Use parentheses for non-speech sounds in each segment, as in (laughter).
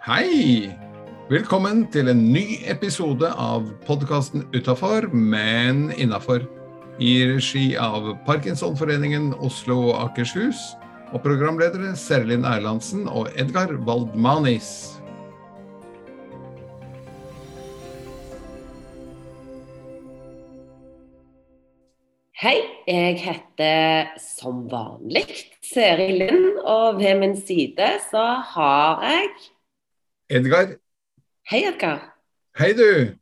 Hei! Velkommen til en ny episode av podkasten Utafor, men innafor. I regi av Parkinsonforeningen Oslo og Akershus. Og programledere Serlin Erlandsen og Edgar Waldmanis. Hei, jeg heter som vanlig Seri Lind, og ved min side så har jeg Edgar. Hei, Edgar. Hei, du.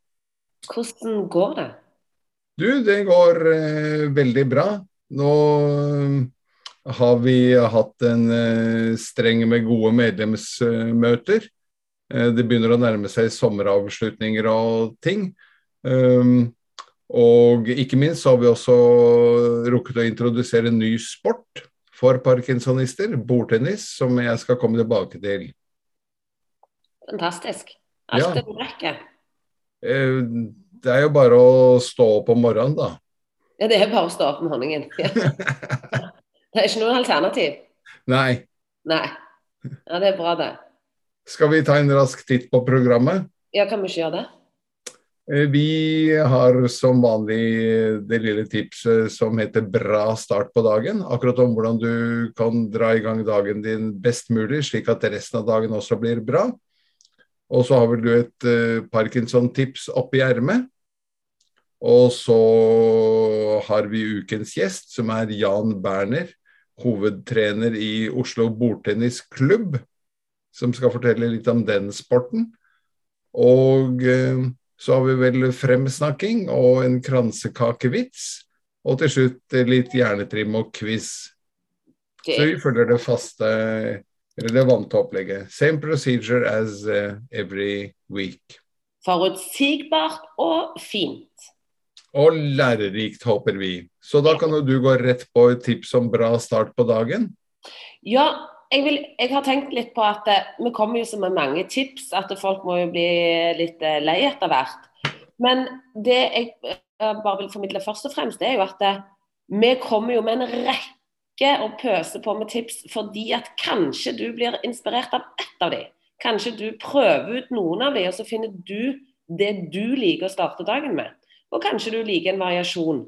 Hvordan går det? Du, det går eh, veldig bra. Nå eh, har vi hatt en eh, streng med gode medlemsmøter. Eh, det begynner å nærme seg sommeravslutninger og ting. Um, og ikke minst så har vi også rukket å introdusere en ny sport for parkinsonister, bordtennis, som jeg skal komme tilbake til. Fantastisk. Alt Ja. det du rekker. Eh, Det er jo bare å stå opp om morgenen, da. Ja, det er bare å stå opp om morgenen. (laughs) Ja. Det er ikke noe alternativ. Nei. Nei. Ja, det er bra, det. Skal vi ta en rask titt på programmet? Ja, kan vi ikke gjøre det? Eh, Vi har som vanlig det lille tipset som heter 'bra start på dagen'. Akkurat om hvordan du kan dra i gang dagen din best mulig, slik at resten av dagen også blir bra. Og så har vel du et eh, Parkinson-tips oppi ermet. Og så har vi ukens gjest, som er Jan Berner, hovedtrener i Oslo bordtennisklubb, som skal fortelle litt om den sporten. Og eh, så har vi vel fremsnakking og en kransekakevits. Og til slutt litt hjernetrim og quiz. Så vi følger det faste, eller det vante opplegget. Same procedure as eh, every week. Forutsigbart og fint. Og lærerikt, håper vi. Så da kan jo du gå rett på et tips om bra start på dagen. Ja, jeg, vil, jeg har tenkt litt på at eh, vi kommer jo som med mange tips at folk må jo bli litt eh, lei etter hvert. Men det jeg bare vil formidle først og fremst, det er jo at vi kommer jo med en rekke og pøse på med tips fordi at kanskje du blir inspirert av ett av de. Kanskje du prøver ut noen av de, og så finner du det du liker å starte dagen med. Og kanskje du liker en variasjon.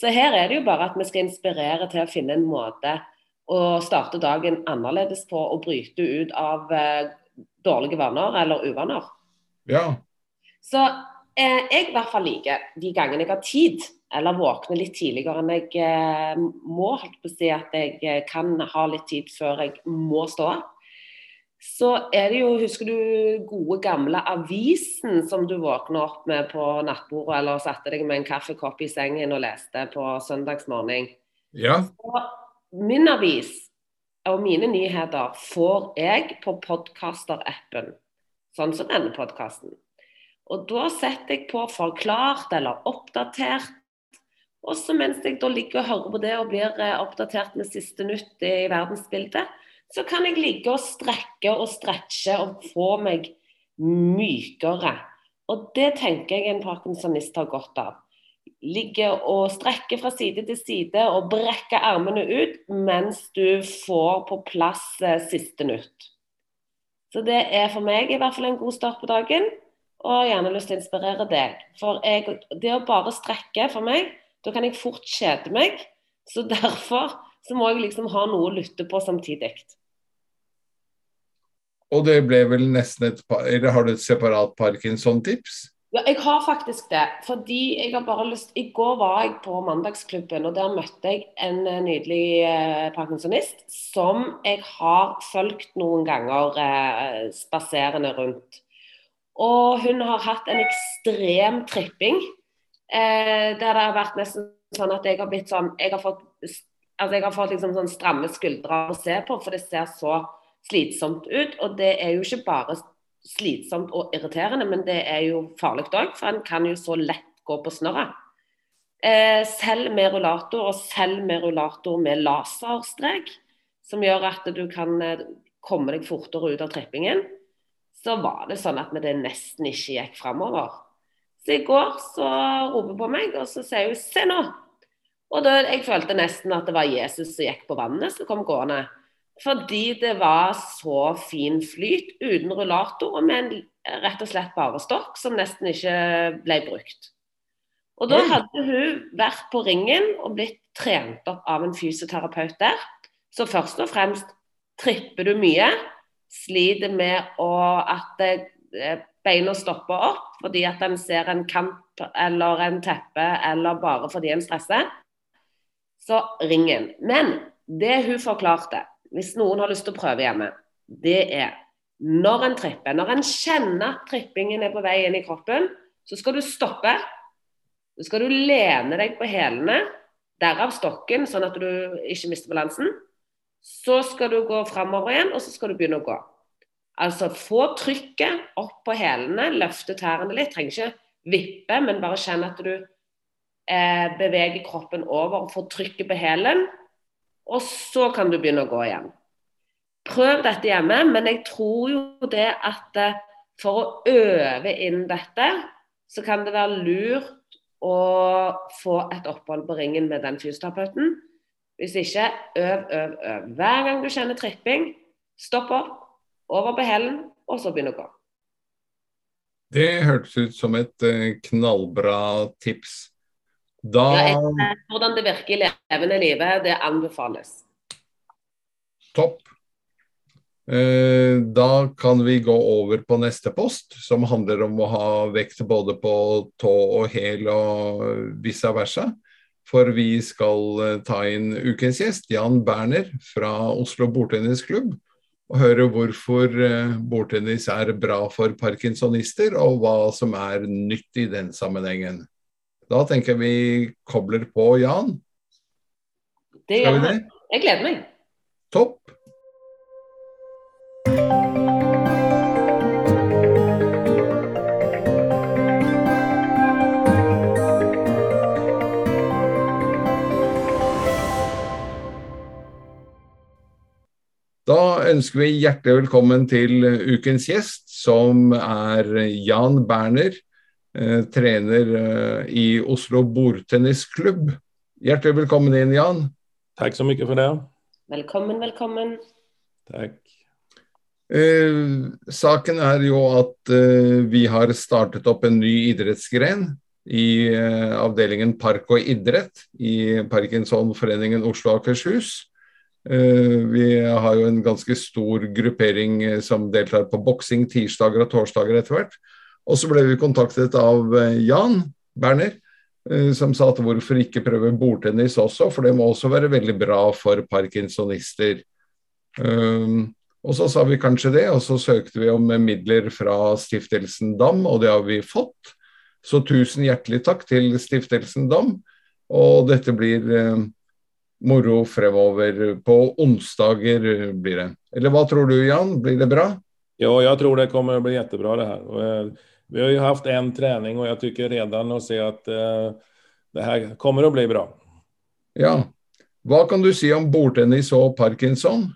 Så her er det jo bare at vi skal inspirere til å finne en måte å starte dagen annerledes på og bryte ut av eh, dårlige vaner eller uvaner. Ja. Så eh, jeg i hvert fall liker de gangene jeg har tid, eller våkner litt tidligere enn jeg eh, må, holdt på å si at jeg eh, kan ha litt tid før jeg må stå opp. Så er det jo, husker du gode gamle avisen som du våkner opp med på nattbordet, eller satte deg med en kaffekopp i sengen og leste på søndagsmorgen? Ja. Og min avis og mine nyheter får jeg på podkaster-appen, sånn som denne podkasten. Og da setter jeg på forklart eller oppdatert. Og så mens jeg da ligger og hører på det og blir eh, oppdatert med siste nytt i verdensbildet, så kan jeg ligge og strekke og stretche og få meg mykere. Og det tenker jeg en parkinsonist har godt av ligge og strekke fra side til side og brekke armene ut mens du får på plass eh, siste nytt. Så det er for meg i hvert fall en god start på dagen, og jeg har gjerne lyst til å inspirere deg. For jeg, det å bare strekke for meg, da kan jeg fort kjede meg. Så derfor så må jeg liksom ha noe å lytte på samtidig. Og det ble vel nesten et par Eller har du et separat Parkinson-tips? Ja, jeg har faktisk det. Fordi jeg har bare lyst I går var jeg på Mandagsklubben, og der møtte jeg en eh, nydelig eh, parkinsonist som jeg har fulgt noen ganger eh, spaserende rundt. Og hun har hatt en ekstrem tripping. Eh, der det har vært nesten sånn at jeg har blitt sånn Jeg har fått, altså jeg har fått liksom sånn stramme skuldre å se på, for det ser så slitsomt ut. Og det er jo ikke bare slitsomt og irriterende, men det er jo farlig òg, for en kan jo så lett gå på snørret. Eh, selv med rullator, og selv med rullator med laserstrek, som gjør at du kan eh, komme deg fortere ut av trippingen, så var det sånn at det nesten ikke gikk framover. Så i går så roper hun på meg, og så sier hun 'se nå'. Og da, jeg følte nesten at det var Jesus som gikk på vannet som kom gående. Fordi det var så fin flyt uten rullator og med en rett og slett bare stokk som nesten ikke ble brukt. Og da hadde hun vært på ringen og blitt trent opp av en fysioterapeut der. Så først og fremst tripper du mye, sliter med å, at eh, beina stopper opp fordi at en ser en kamp eller en teppe, eller bare fordi en stresser. Så ring inn. Men det hun forklarte, hvis noen har lyst til å prøve hjemme, det er når en tripper, når en kjenner at trippingen er på vei inn i kroppen, så skal du stoppe. Så skal du lene deg på hælene, derav stokken, sånn at du ikke mister balansen. Så skal du gå framover igjen, og så skal du begynne å gå. Altså få trykket opp på hælene, løfte tærne litt. Trenger ikke vippe, men bare kjenn at du eh, beveger kroppen over og får trykket på hælen. Og så kan du begynne å gå igjen. Prøv dette hjemme, men jeg tror jo det at eh, for å øve inn dette, så kan det være lurt å få et opphold på ringen med den fysioterapeuten. Hvis ikke, øv, øv, øv. Hver gang du kjenner tripping, stopp opp, over på hælen, og så begynne å gå. Det hørtes ut som et uh, knallbra tips. Da ja, Hvordan det virker i levende livet, det anbefales. Topp. Eh, da kan vi gå over på neste post, som handler om å ha vekt både på tå og hæl og vice versa. For vi skal eh, ta inn ukens gjest, Jan Berner fra Oslo bordtennisklubb. Og høre hvorfor eh, bordtennis er bra for parkinsonister, og hva som er nytt i den sammenhengen. Da tenker vi kobler på Jan. Det gjør vi. Jeg gleder meg. Topp. Ønsker vi hjertelig velkommen til ukens gjest, som er Jan Berner, eh, trener eh, i Oslo bordtennisklubb. Hjertelig velkommen inn, Jan. Takk så mye for det. Velkommen, velkommen. Takk. Eh, saken er jo at eh, vi har startet opp en ny idrettsgren i eh, avdelingen Park og idrett i Parkinsonforeningen Oslo Akershus. Eh, vi har jo en ganske stor gruppering eh, som deltar på boksing tirsdager og torsdager etter hvert. Og så ble vi kontaktet av eh, Jan Berner, som sa at hvorfor ikke prøve bordtennis også, for det må også være veldig bra for parkinsonister. Og så sa vi kanskje det, og så søkte vi om midler fra Stiftelsen DAM, og det har vi fått. Så tusen hjertelig takk til Stiftelsen DAM. Og dette blir moro fremover. På onsdager blir det. Eller hva tror du Jan, blir det bra? Ja, jeg tror det kommer å bli kjempebra, det her. Eh, vi har jo hatt en trening og jeg tycker redan å se at uh, det her kommer å bli bra. Ja. Hva kan du si om bordtennis og parkinson?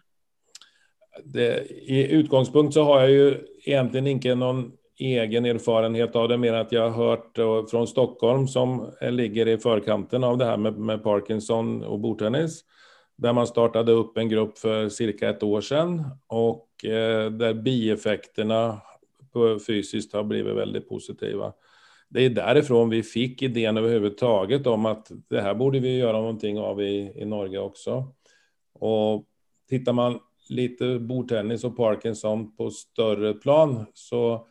Det, I utgangspunkt så har jeg jo egentlig ikke noen egen erfarenhet av det, mer at jeg har hørt uh, fra Stockholm, som ligger i forkanten av det her med, med Parkinson og bordtennis, der man startet opp en gruppe for ca. et år siden, og eh, der bieffektene fysisk har blitt veldig positive. Det er derifra vi fikk ideen overhodet om at det her burde vi gjøre noe av i, i Norge også. Og Tittar man litt bordtennis og parkinson på større plan, så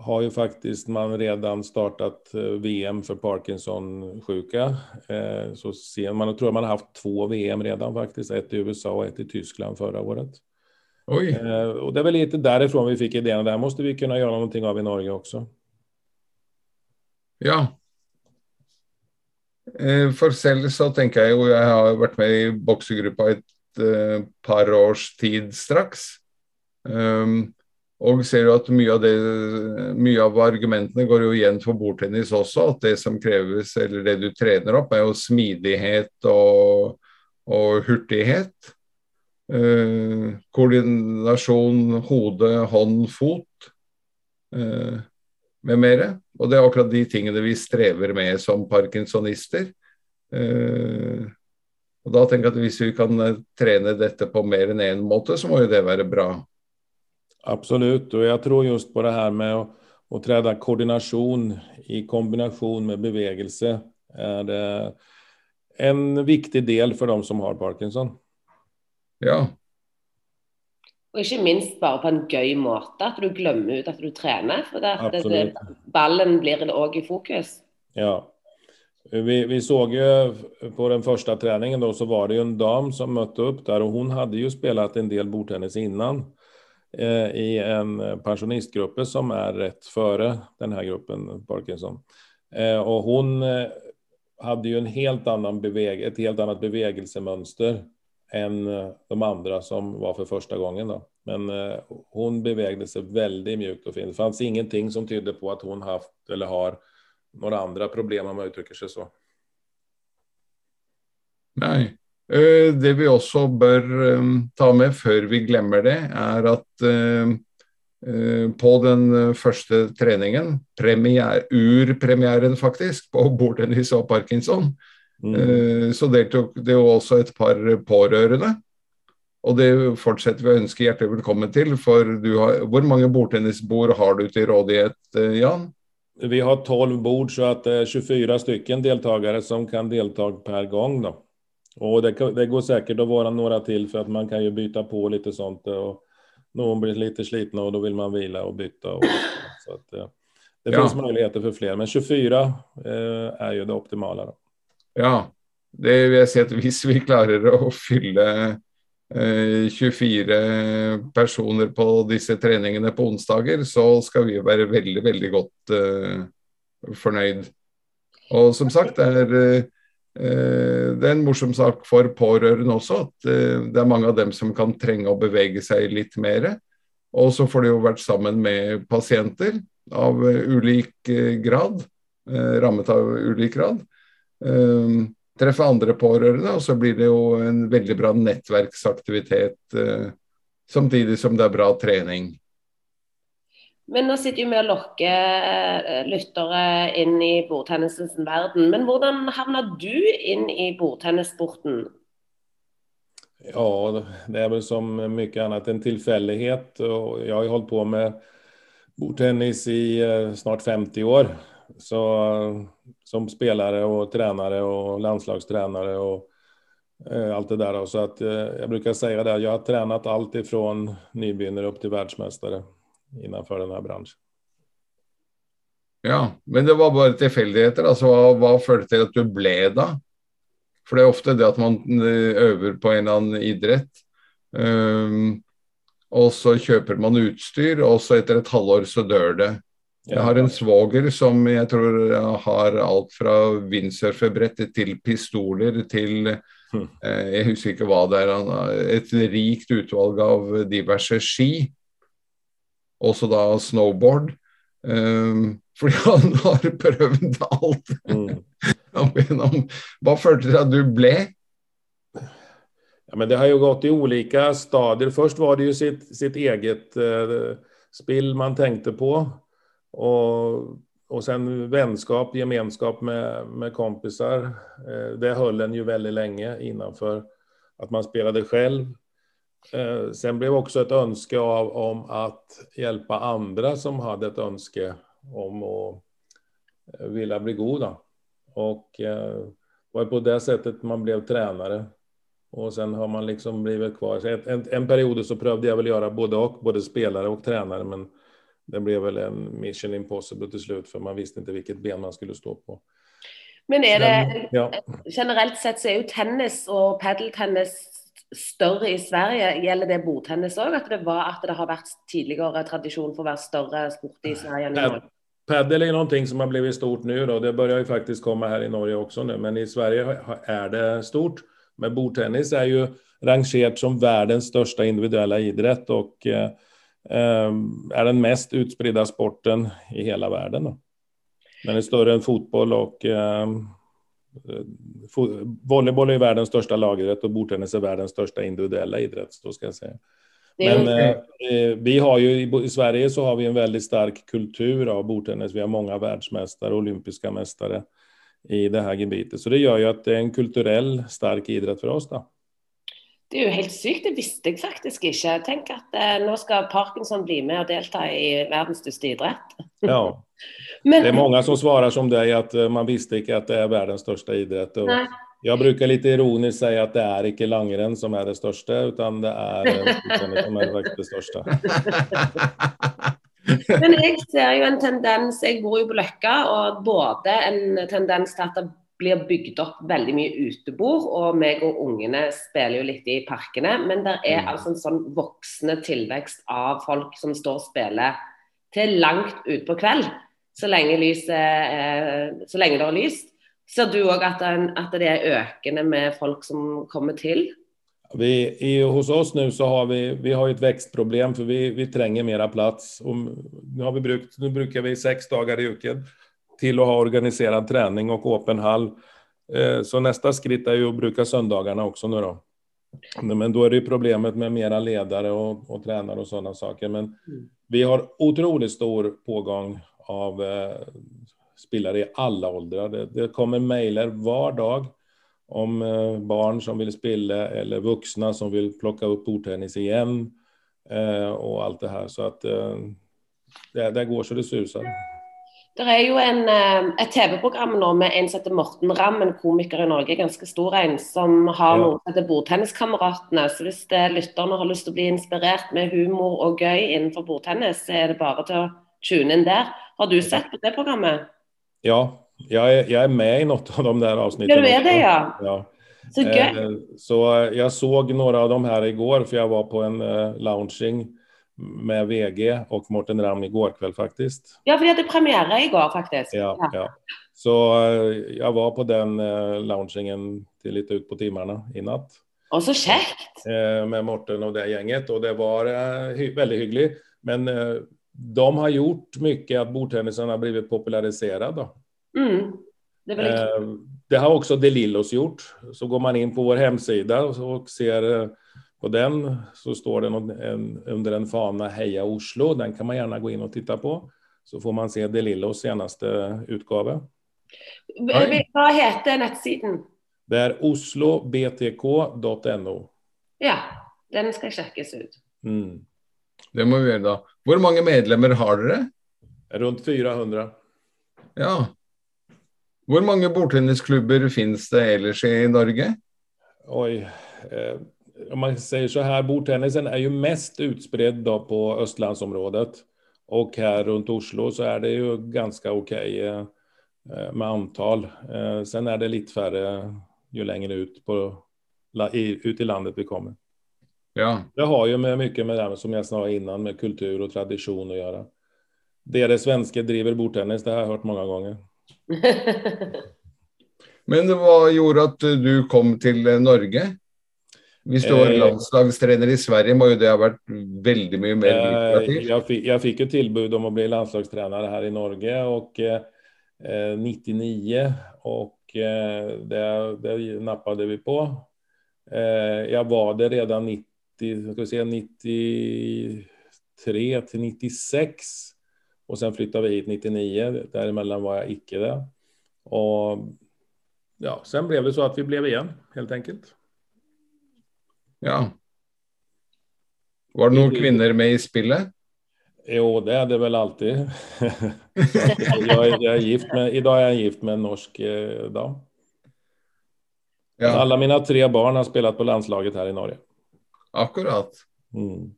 har jo faktisk man redan startat eh, VM för Parkinson-sjuka. Eh, så ser man, och tror man har haft två VM redan faktiskt, ett i USA och ett i Tyskland förra året. Oj. Eh, och det är väl lite därifrån vi fick idén, det här måste vi kunna göra någonting av i Norge också. Ja. For selv så tenker jeg jo, jeg har vært med i boksegruppa et par års tid straks. Um, og ser jo at mye av, det, mye av, argumentene går jo igjen for bordtennis også. At det som kreves, eller det du trener opp, er jo smidighet og, og hurtighet. Eh, koordinasjon hode, hånd, fot eh, med mere. Og det er akkurat de tingene vi strever med som parkinsonister. Eh, Og da tenker jeg at Hvis vi kan eh, trene dette på mer enn én måte, så må jo det være bra. Absolutt. Og jeg tror just på det her med å, å trene koordinasjon i kombinasjon med bevegelse er det en viktig del for dem som har parkinson. Ja. Og ikke minst bare på en gøy måte, at du glemmer ut at du trener. For det, det, det, ballen blir òg i fokus. Ja. Vi, vi så jo på den første treningen da, så var det jo en dam som møtte opp der og hun hadde jo spilt en del bordtennis innan i en pensjonistgruppe som er rett før denne gruppen Parkinson. Og hun hadde jo en helt annen beveg et helt annet bevegelsemönster enn eh, de andre som var for første gangen. Da. Men hun bevegde seg veldig mjukt og fint. Det fanns ingenting som tydde på at hun haft eller har noen andre problemer, om man uttrykker seg så. Nei. Eh, det vi også bør eh, ta med før vi glemmer det, er at eh, på den første treningen, urpremieren faktisk, på bordtennis og parkinson, mm. så deltok det jo også et par pårørende. Og det fortsetter vi å ønske hjertelig velkommen til. For har, hvor mange bordtennisbord har du til rådighet, Jan? Vi har 12 bord så at det er 24 stykken deltakere som kan delta per gang. Då. Och det, det går säkert att vara några till för att man kan ju byta på lite sånt. Och någon blir lite slitna och då vill man vila och byta. Och, så att, eh, det ja. finns möjligheter för fler, men 24 eh, är ju det optimala. Då. Ja, det vil jeg si at hvis vi klarer å fylle 24 eh, personer på disse treningene på onsdager, så skal vi være veldig, veldig godt eh, fornøyd. Og som sagt, det er, det er en morsom sak for pårørende også, at uh, det er mange av dem som kan trenge å bevege seg litt mer. Og så får de jo vært sammen med pasienter av ulik grad, rammet av ulik grad. Treffe andre pårørende, og så blir det jo en veldig bra nettverksaktivitet eh, samtidig som det er bra trening. Men nå sitter vi og lokker eh, lyttere inn i bordtennisens verden. Men hvordan havna du inn i bordtennissporten? Ja, det er vel som mye annet en tilfeldighet. Jeg har holdt på med bordtennis i eh, snart 50 år. Så som spillere og trenere og landslagstrenere og alt det der. Så at, jeg bruker å si at jeg har trent alt ifrån nybegynner opp til världsmästare innenfor denne bransjen. Ja, men det var bare tilfeldigheter. Altså, hva, hva førte til at du ble da? For det er ofte det at man eh, øver på en eller annen idrett. Um, og så kjøper man utstyr, og så etter et halvår så dør det. Jeg har en svoger som jeg tror har alt fra windsurferbrett til pistoler til (laughs) eh, Jeg husker ikke hva det er. Han har et rikt utvalg av diverse ski. Også da snowboard. Um, fordi han (laughs) har prøvd alt. Mm. (laughs) Hva følte du at du ble? Ja, men det har jo gått i ulike stadier. Først var det jo sitt, sitt eget uh, spill man tenkte på. Og og sen vennskap, gemenskap med, med kompisar. Uh, det holdt en jo veldig lenge innenfor at man spilte selv. Eh, sen blev også et ønske av, om att hjälpa andra som hadde et ønske om å eh, ville bli god. Då. Och eh, var på det sättet man ble tränare. Og sen har man liksom blivit kvar. En, en, en period så prøvde jeg väl göra både og, både spelare og tränare. Men det ble vel en mission impossible til slutt, for man visste ikke hvilket ben man skulle stå på. Men er det, ja. generelt sett så er jo tennis og padeltennis større i Sverige. Gjelder det bordtennis òg, at, det var at det har vært tidligere tradisjon for å være større sport i Sverige enn i Norge? Padel er noe som har blitt stort nå. Det begynner faktisk komme her i Norge også nå. Men i Sverige er det stort. Men bordtennis er jo rangert som verdens største individuelle idrett. og eh, Ehm, den mest utspridda sporten i hele verden. Men Den er større enn fotboll og eh, volleyboll är världens största lagidrett och bordtennis är världens största individuella idrett. Så ska jag säga. Men eh, vi har ju i, Sverige så har vi en väldigt stark kultur av bordtennis. Vi har många världsmästare, olympiska mästare. i det her gebitet. Så det gjør jo at det er en kulturell, sterk idrett for oss. da. Det er jo helt sykt, det visste jeg faktisk ikke. Tenk at eh, nå skal Parkinson bli med og delta i verdens største idrett. Ja. (laughs) Men, det er mange som svarer som deg, at eh, man visste ikke at det er verdens største idrett. Og jeg bruker litt ironisk si at det er ikke langrenn som er det største, men det er eh, som er det største. (laughs) Men jeg ser jo en tendens, jeg bor jo på Løkka, og både en tendens til at det blir bygd opp veldig mye utebord, og meg og ungene spiller jo litt i parkene. Men det er mm. altså en sånn voksende tilvekst av folk som står og spiller til langt utpå kveld. Så lenge, lyset, eh, så lenge det er lyst. Ser du òg at, at, det er økende med folk som kommer til? Vi, i, hos oss nå så har vi, vi har et vekstproblem, for vi, vi trenger mer plass. Nå, vi brukt, nå bruker vi seks dager i uken til å ha organisert trening og åpen hall. Eh, så neste skritt er jo å bruke søndagene også nå. Men da er det problemet med mer ledere og, og trenere og sånne saker. Men mm. vi har utrolig stor pågang av eh, spillere i alle aldre. Det, det, kommer mailer hver dag om eh, barn som vil spille, eller voksne som vil plukke opp bordtennis igjen. Eh, og alt det her. Så at eh, det, det går så det suser. Det er jo en, eh, et TV-program nå med en som heter Morten Ramm, en komiker i Norge, ganske stor en, som har noe som heter Bordtenniskameratene. Så hvis lytterne har lyst til å bli inspirert med humor og gøy innenfor bordtennis, så er det bare til å tune inn der. Har du sett på det programmet? Ja, jeg, jeg er med i noen av de der avsnittene. Ja, du er det, ja. ja. Så gøy. Eh, så jeg så noen av dem her i går, for jeg var på en uh, lounging med VG og Morten Ramm går kveld, faktisk. Ja, for de hadde premiere i går, faktisk. Ja, ja. Så uh, jeg var på den uh, loungingen til litt ut på timene i natt. Og så kjekt! Uh, med Morten og det gjenget, og det var hy veldig hyggelig. Men de har gjort mye at bordtennisen har blitt popularisert. Mm. Det, det, har også De Lillos gjort. Så går man inn på vår hjemside og ser på den så står det en, under en fana 'Heia Oslo'. Den kan man gjerne gå inn og titte på. Så får man se De Lillos seneste utgave. Hva heter nettsiden? Det er oslobtk.no. Ja, den skal sjekkes ut. Mm. Det må vi gjøre, da. Hvor mange medlemmer har dere? Rundt 400. Ja. Hvor mange bordtennisklubber finnes det ellers i Norge? Oi. Eh, om man säger så här, bordtennisen är ju mest utspridd på Östlandsområdet. Och här runt Oslo så är det ju ganska okej okay, eh, med antal. Eh, sen är det lite färre ju längre ut, på, ut i landet vi kommer. Ja. Det har ju med mycket med det som jag sa innan, med kultur och tradition att göra. Det svenske det svenska driver bordtennis, det har jeg hørt mange ganger. (laughs) Men hva gjorde at du kom til Norge? Hvis du var eh, landslagstrener i Sverige, må jo det ha vært veldig mye mer eh, lukrativt? Jeg, fikk, jeg fikk jo tilbud om å bli landslagstrener her i Norge og eh, 99, og eh, det, det nappet vi på. Eh, jeg var det redan 90, se, 93 til 96, og sen flyttet vi hit 99. Derimellom var jeg ikke det. Og ja, sen ble det så at vi ble igjen, helt enkelt. Ja. Var det noen kvinner med i spillet? Jo, det er det vel alltid. (laughs) jeg, jeg gift med, I dag er jeg gift med en norsk eh, dam. Ja. Alle mine tre barn har spilt på landslaget her i Norge. Akkurat. Mm.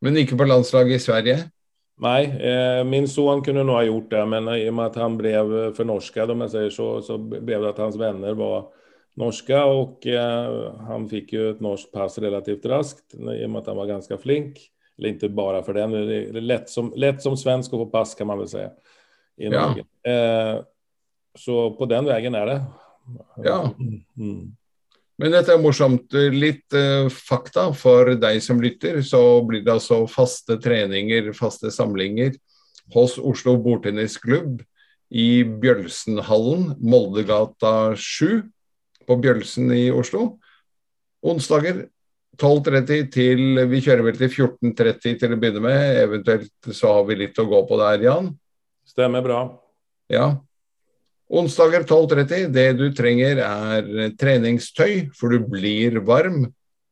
Men ikke på landslaget i Sverige? Nei, eh, min sønn kunne nå ha gjort det, men i og med at han ble fornorsket, så, så ble det at hans venner var norska och eh, han fikk jo et norsk pass relativt raskt i og med at han var ganske flink. Eller ikke bare for den, det er lett som, lätt som svensk å få pass kan man vel si. I ja. Eh, så på den veien er det. Ja. Mm. Men dette er morsomt. Litt uh, fakta for deg som lytter. Så blir det altså faste treninger, faste samlinger hos Oslo bordtennisklubb i Bjølsenhallen, Moldegata 7 på Bjølsen i Oslo. Onsdager 12.30 til Vi kjører vel til 14.30 til å begynne med. Eventuelt så har vi litt å gå på der, Jan. Stemmer bra. Ja. Onsdager 12.30. Det du trenger er treningstøy, for du blir varm.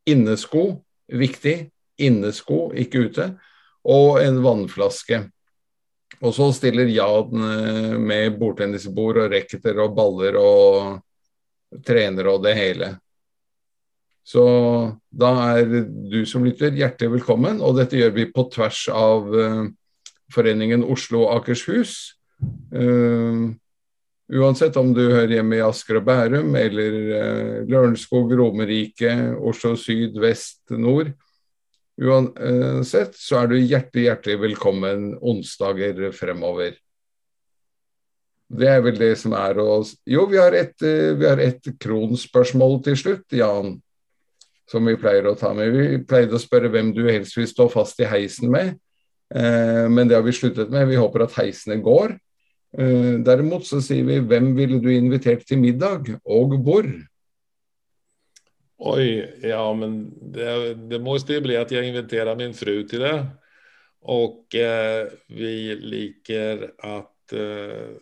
Innesko, viktig. Innesko, ikke ute. Og en vannflaske. Og så stiller Jan eh, med bordtennisbord og racketer og baller og trener og det hele. Så da er du som lytter hjertelig velkommen, og dette gjør vi på tvers av uh, Foreningen Oslo Akershus. Uh, uansett om du hører hjemme i Asker og Bærum eller uh, Lørenskog, Romerike, Oslo syd, vest, nord. Uansett så er du hjertelig, hjertelig velkommen onsdager fremover. Det er vel det som er å Jo, vi har et, vi har et kronspørsmål til slutt, Jan som vi pleier å ta med. Vi pleide å spørre hvem du helst vil stå fast i heisen med, eh, men det har vi sluttet med. Vi håper at heisene går. Eh, derimot så sier vi hvem ville du invitert til middag, og hvor? Oi, ja men det, det måste bli at jeg inviterer min fru til det. Og eh, vi liker at eh,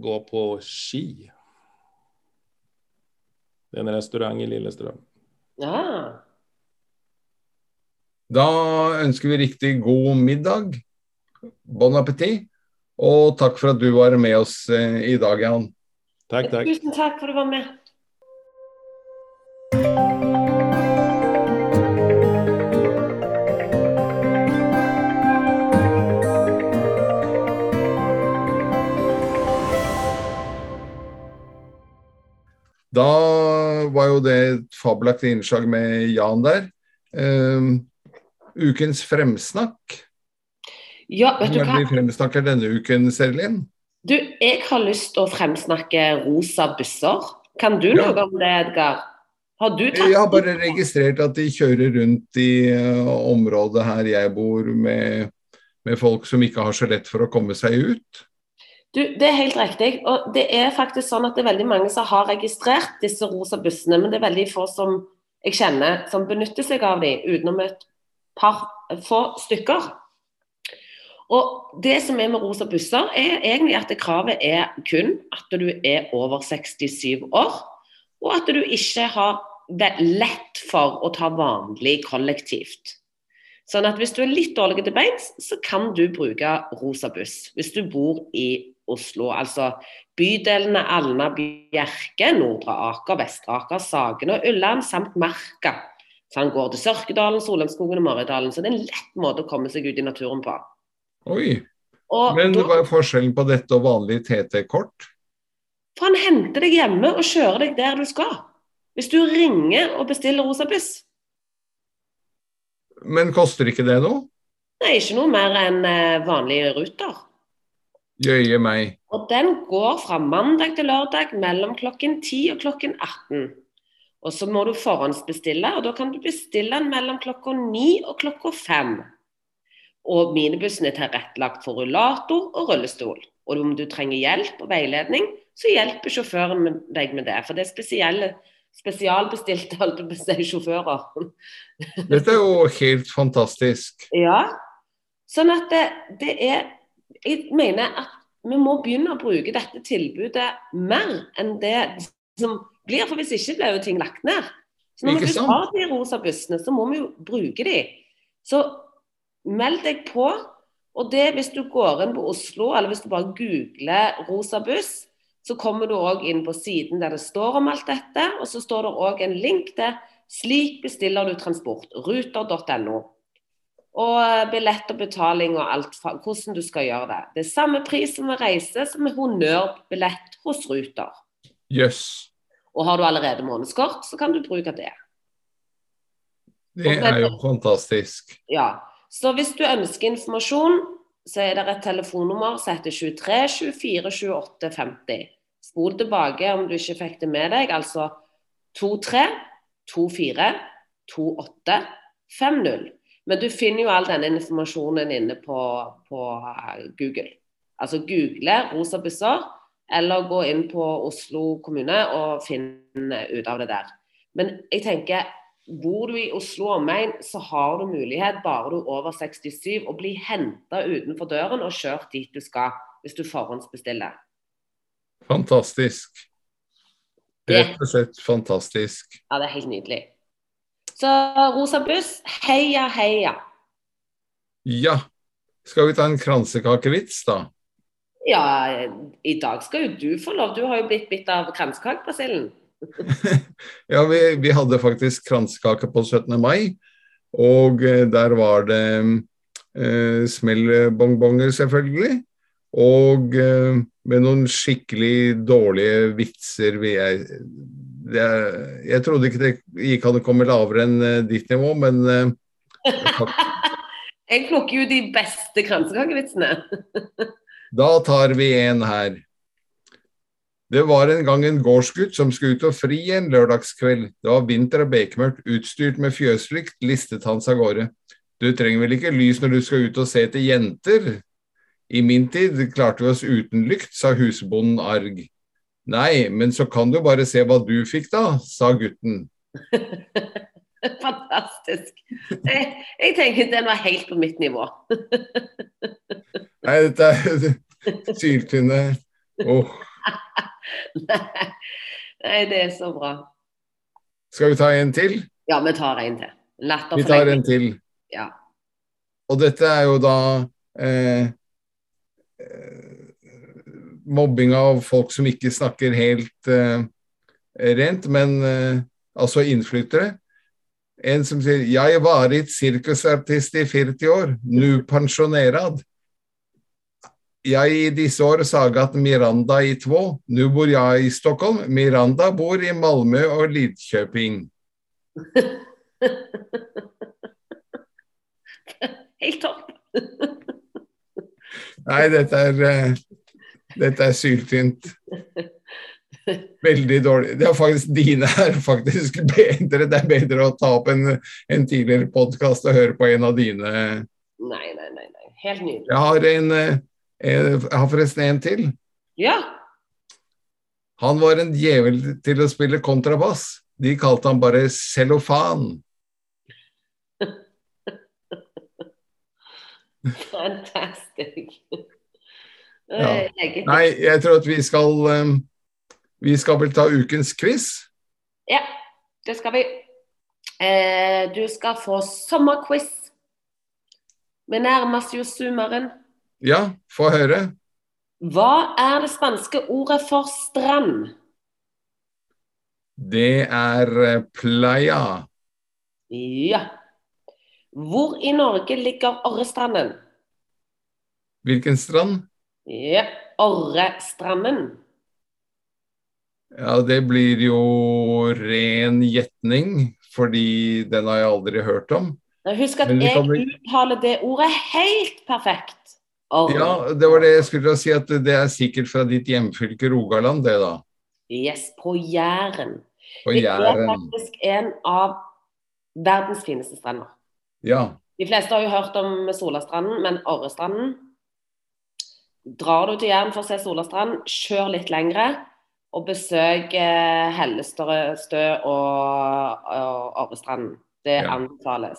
gå på ski. Det er en restaurant i Lillestrøm. Ja. Da ønsker vi riktig god middag. Bon appétit. Og takk for at du var med oss eh, i dag, Jan. Takk, takk. Tusen takk for at du var med. Da var jo det et fabelaktig innslag med Jan der. Uh, ukens fremsnakk. Ja, vet du er hva? det vi fremsnakker denne uken, Serlin? Du, jeg har lyst til å fremsnakke rosa busser. Kan du Ja. noe om det, Edgar? Har du tatt Jeg har bare registrert at de kjører rundt i uh, området her jeg bor, med, med folk som ikke har så lett for å komme seg ut. Du, Det er helt riktig. Og det er faktisk sånn at det er veldig mange som har registrert disse rosa bussene, men det er veldig få som jeg kjenner som benytter seg av dem, utenom et par få stykker. Og Det som er med rosa busser, er egentlig at kravet er kun at du er over 67 år, og at du ikke har lett for å ta vanlig kollektivt. Sånn at hvis du er litt dårlig til beins, så kan du bruke rosa buss. Hvis du bor i Oslo, altså bydelene Alna, Bjerke, Nordre Aker, Vestre Aker, Sagene og Ulland samt Marka. Så han går til Sørkedalen, Solheimskogen og Maridalen. Så det er en lett måte å komme seg ut i naturen på. Oi, Og Men da, hva er forskjellen på dette og vanlig TT-kort? for han henter deg hjemme og kjører deg der du skal. Hvis du ringer og bestiller rosa buss. Men koster ikke det noe? Er ikke noe mer enn eh, vanlige ruter. Jøye meg. Og den går fra mandag til lørdag mellom klokken 10 og klokken 18. Og så må du forhåndsbestille, og da kan du bestille den mellom klokka 9 og klokka 5. Og minibussen er tilrettelagt for rullator og rullestol. Og om du trenger hjelp og veiledning, så hjelper sjåføren med deg med det. For det er spesielle, spesialbestilte holdt på å sjåfører. Dette er jo helt fantastisk. Ja, sånn at det, det er Jeg mener at vi må begynne å bruke dette tilbudet mer enn det som blir, for hvis ikke blir jo ting lagt ned. Så når vi har de rosa bussene, så må vi jo bruke de. Så meld deg på. Og det hvis du går inn på Oslo, eller hvis du bare googler rosa buss, så kommer du òg inn på siden der det står om alt dette. Og så står det òg en link til 'Slik bestiller du transport'. Ruter.no. Og eh, billett og betaling og alt, hvordan du skal gjøre det. Det er samme pris som å reise som med honnørbillett hos Ruter. Yes. Og har du allerede månedskort, så kan du bruke det. Det er jo fantastisk. Ja. Så hvis du ønsker informasjon, så er det et telefonnummer som heter 23 24 28 50. Spol tilbake om du ikke fikk det med deg, altså 23 24 28 50. Men du finner jo all denne informasjonen inne på, på eh, Google. Altså google rosa busser, eller gå inn på Oslo kommune og finne ut av det der. Men jeg tenker Bor du i Oslo omegn, så har du mulighet, bare du er over 67, å bli henta utenfor døren og kjørt dit du skal, hvis du forhåndsbestiller. Fantastisk. Rett og slett fantastisk. Ja, det er helt nydelig. Så rosa buss, heia, heia. Ja. Skal vi ta en kransekakevits, da? Ja, i dag skal jo du få lov. Du har jo blitt bitt av kransekakebasillen. (laughs) Ja, vi, vi hadde faktisk kransekake på 17. mai, og eh, der var det eh, smellbongbonger, selvfølgelig. Og eh, med noen skikkelig dårlige vitser. vil Jeg, er- jeg trodde ikke det gikk an å komme lavere enn eh, ditt nivå, men (laughs) eh, Jeg plukker jo de beste kransekakevitsene. (laughs) Da tar vi en her. Det var en gang en gårdsgutt som skulle ut og fri en lørdagskveld. Det var vinter og bekmørkt. Utstyrt med fjøslykt listet han seg av gårde. Du trenger vel ikke lys når du skal ut og se etter jenter? I min tid klarte vi oss uten lykt, sa husbonden arg. Nei, men så kan du bare se hva du fikk da, sa gutten. (laughs) Fantastisk. Jeg, jeg tenker den var helt på mitt nivå. (laughs) Nei, dette er (laughs) syltynne oh. Nei, det er så bra. Skal vi ta en til? Ja, vi tar en til. Latter Vi tar en til. Ja. Og dette er jo da eh, eh, mobbing av folk som ikke snakker helt uh, rent, men uh, altså innflyttere. En som sier 'Jeg varit sirkusartist i 40 år, nu pensjonerad'. Jeg i disse år sagat Miranda i två. Nu bor jeg i Stockholm. Miranda bor i Malmö og Lidköping. (laughs) Helt topp. Nei, dette er, eh, dette er syltynt. Veldig dårlig. Det er faktisk Dine er faktisk bedre. Det er bedre å ta opp en, en tidligere podkast og høre på en av dine. Nei, nei, nei. nei. Helt nydelig. Jeg har, en, eh, jeg har forresten en til. Ja. Han var en djevel til å spille kontrabass. De kalte han bare cellofan. (laughs) Fantastic. Ja. Eh, Nei, jeg tror at vi skal eh, Vi skal vel ta ukens quiz. Ja, det skal vi. Eh, du skal få sommerquiz. Vi nærmer oss jo sommeren. Ja, få høre. Hva er det spanske ordet for strand? Det er eh, playa. Ja. Hvor i Norge ligger Orrestranden? Hvilken strand? Ja, Orrestranden. Ja, det blir jo ren gjetning, fordi den har jeg aldri hørt om. Husk at jeg kan uttaler det ordet helt perfekt. Orre. Ja, det var det jeg skulle si, at det er sikkert fra ditt hjemfylke Rogaland, det da. Yes, på Jæren. På Det er faktisk en av verdens fineste strender. Ja. De fleste har jo hørt om Solastranden, men Orrestranden Drar du til Jæren for å se Solastrand, kjør litt lengre. Og besøk eh, Hellestø og, og. Det Ja. anbefales.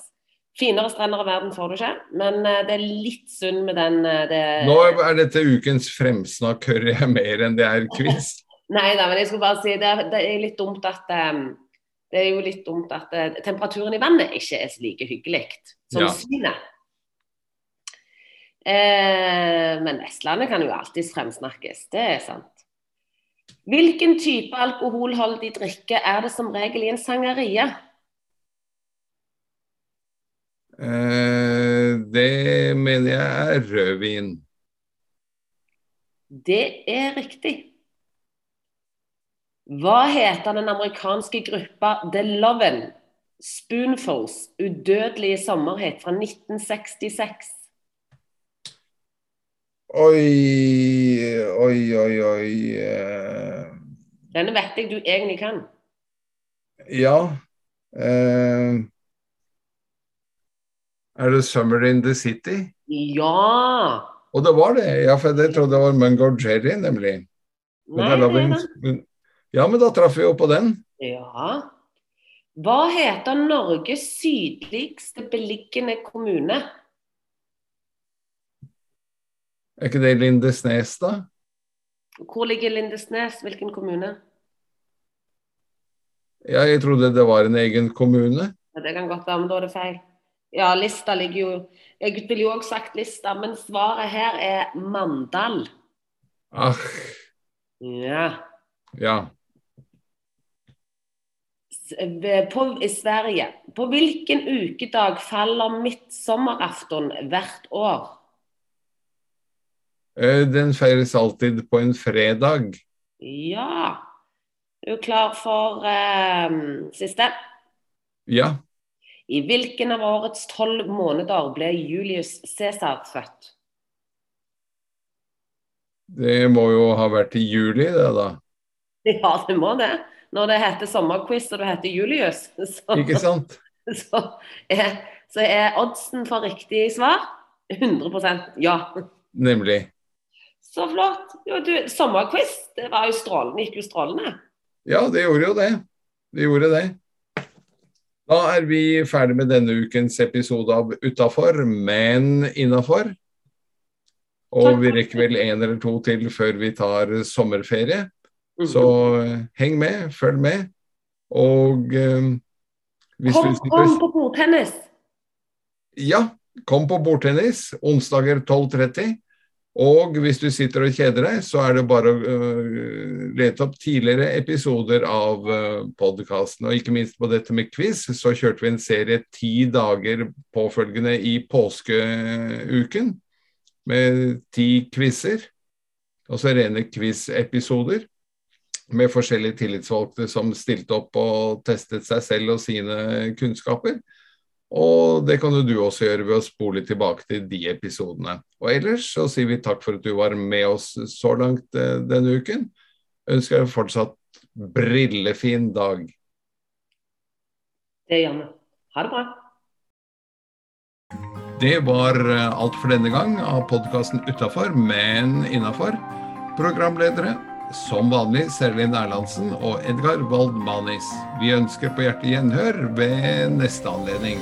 Finere strender i verden får du ikke, men eh, det er litt synd med den eh, det, Nå er dette ukens fremsnakk, hører jeg mer enn det er quiz. (laughs) Nei da, men jeg skulle bare si det, er- det er litt dumt at Det er jo litt dumt at temperaturen i vannet ikke er så like hyggelig som Ja. synet. Eh, men Vestlandet kan jo alltids fremsnakkes, det er sant. Hvilken type alkoholholdig drikke er det som regel i en sangeria? Eh, det mener jeg er rødvin. Det er riktig. Hva heter den amerikanske gruppa The Loven? Spoonfuls udødelige sommerhet fra 1966. Oi, oi, oi, oi. eh, Denne vet jeg du egentlig kan. ja. Uh, er det 'Summer in the City'? Ja! Og det var det. Ja, for jeg trodde det var Mungo Jerry, nemlig. Men Nei, det er det Ja, men da traff vi jo på den. Ja. Hva heter Norges sydligste beliggende kommune? Er ikke det Lindesnes, da? Hvor ligger Lindesnes? Hvilken kommune? Ja, jeg trodde det var en egen kommune. Ja, det kan godt være, men da er det feil. Ja, Lista ligger jo Jeg ville jo også sagt Lista, men svaret her er Mandal. Ah. Ja. ja. På, I Sverige. På hvilken ukedag faller midtsommeraften hvert år? Eh, Den feires alltid på en fredag. Ja. Er du klar for eh, siste? Ja. I hvilken av årets tolv måneder ble Julius Cæsar født? Det må jo ha vært i juli, det da. (laughs) Ja, det må det. Når det heter sommerquiz og du heter Julius, (laughs) så, Ikke sant? (laughs) så, er, så er oddsen for riktig svar 100% ja. Nemlig. Så flott. Jo, du, sommerquiz, det var jo strålende. Gikk jo strålende. Ja, det gjorde jo det. Det gjorde det. Da er vi ferdig med denne ukens episode av Utafor, men innafor. Og vi rekker vel en eller to til før vi tar sommerferie. Så eh, heng med, følg med. Og eh, hvis kom, du kom på bordtennis! Ja, kom på bordtennis onsdager 12.30. Og hvis du sitter og kjeder deg, så er det bare å øh, lete opp tidligere episoder av uh, podkasten. Og ikke minst på dette med quiz, så kjørte vi en serie ti dager påfølgende i påskeuken. Med ti quizer. Altså rene quiz-episoder. Med forskjellige tillitsvalgte som stilte opp og testet seg selv og sine kunnskaper. Og det kan jo du også gjøre ved å spole tilbake til de episodene. Og ellers så sier vi takk for at du var med oss så langt eh, denne uken. Ønsker deg fortsatt brillefin dag. Det gjør vi. Ha det bra. Det var eh, alt for denne gang av podkasten Utafor, men innafor. Programledere som vanlig Serlin Erlandsen og Edgar Wald Manis. Vi ønsker på hjertet gjenhør ved neste anledning.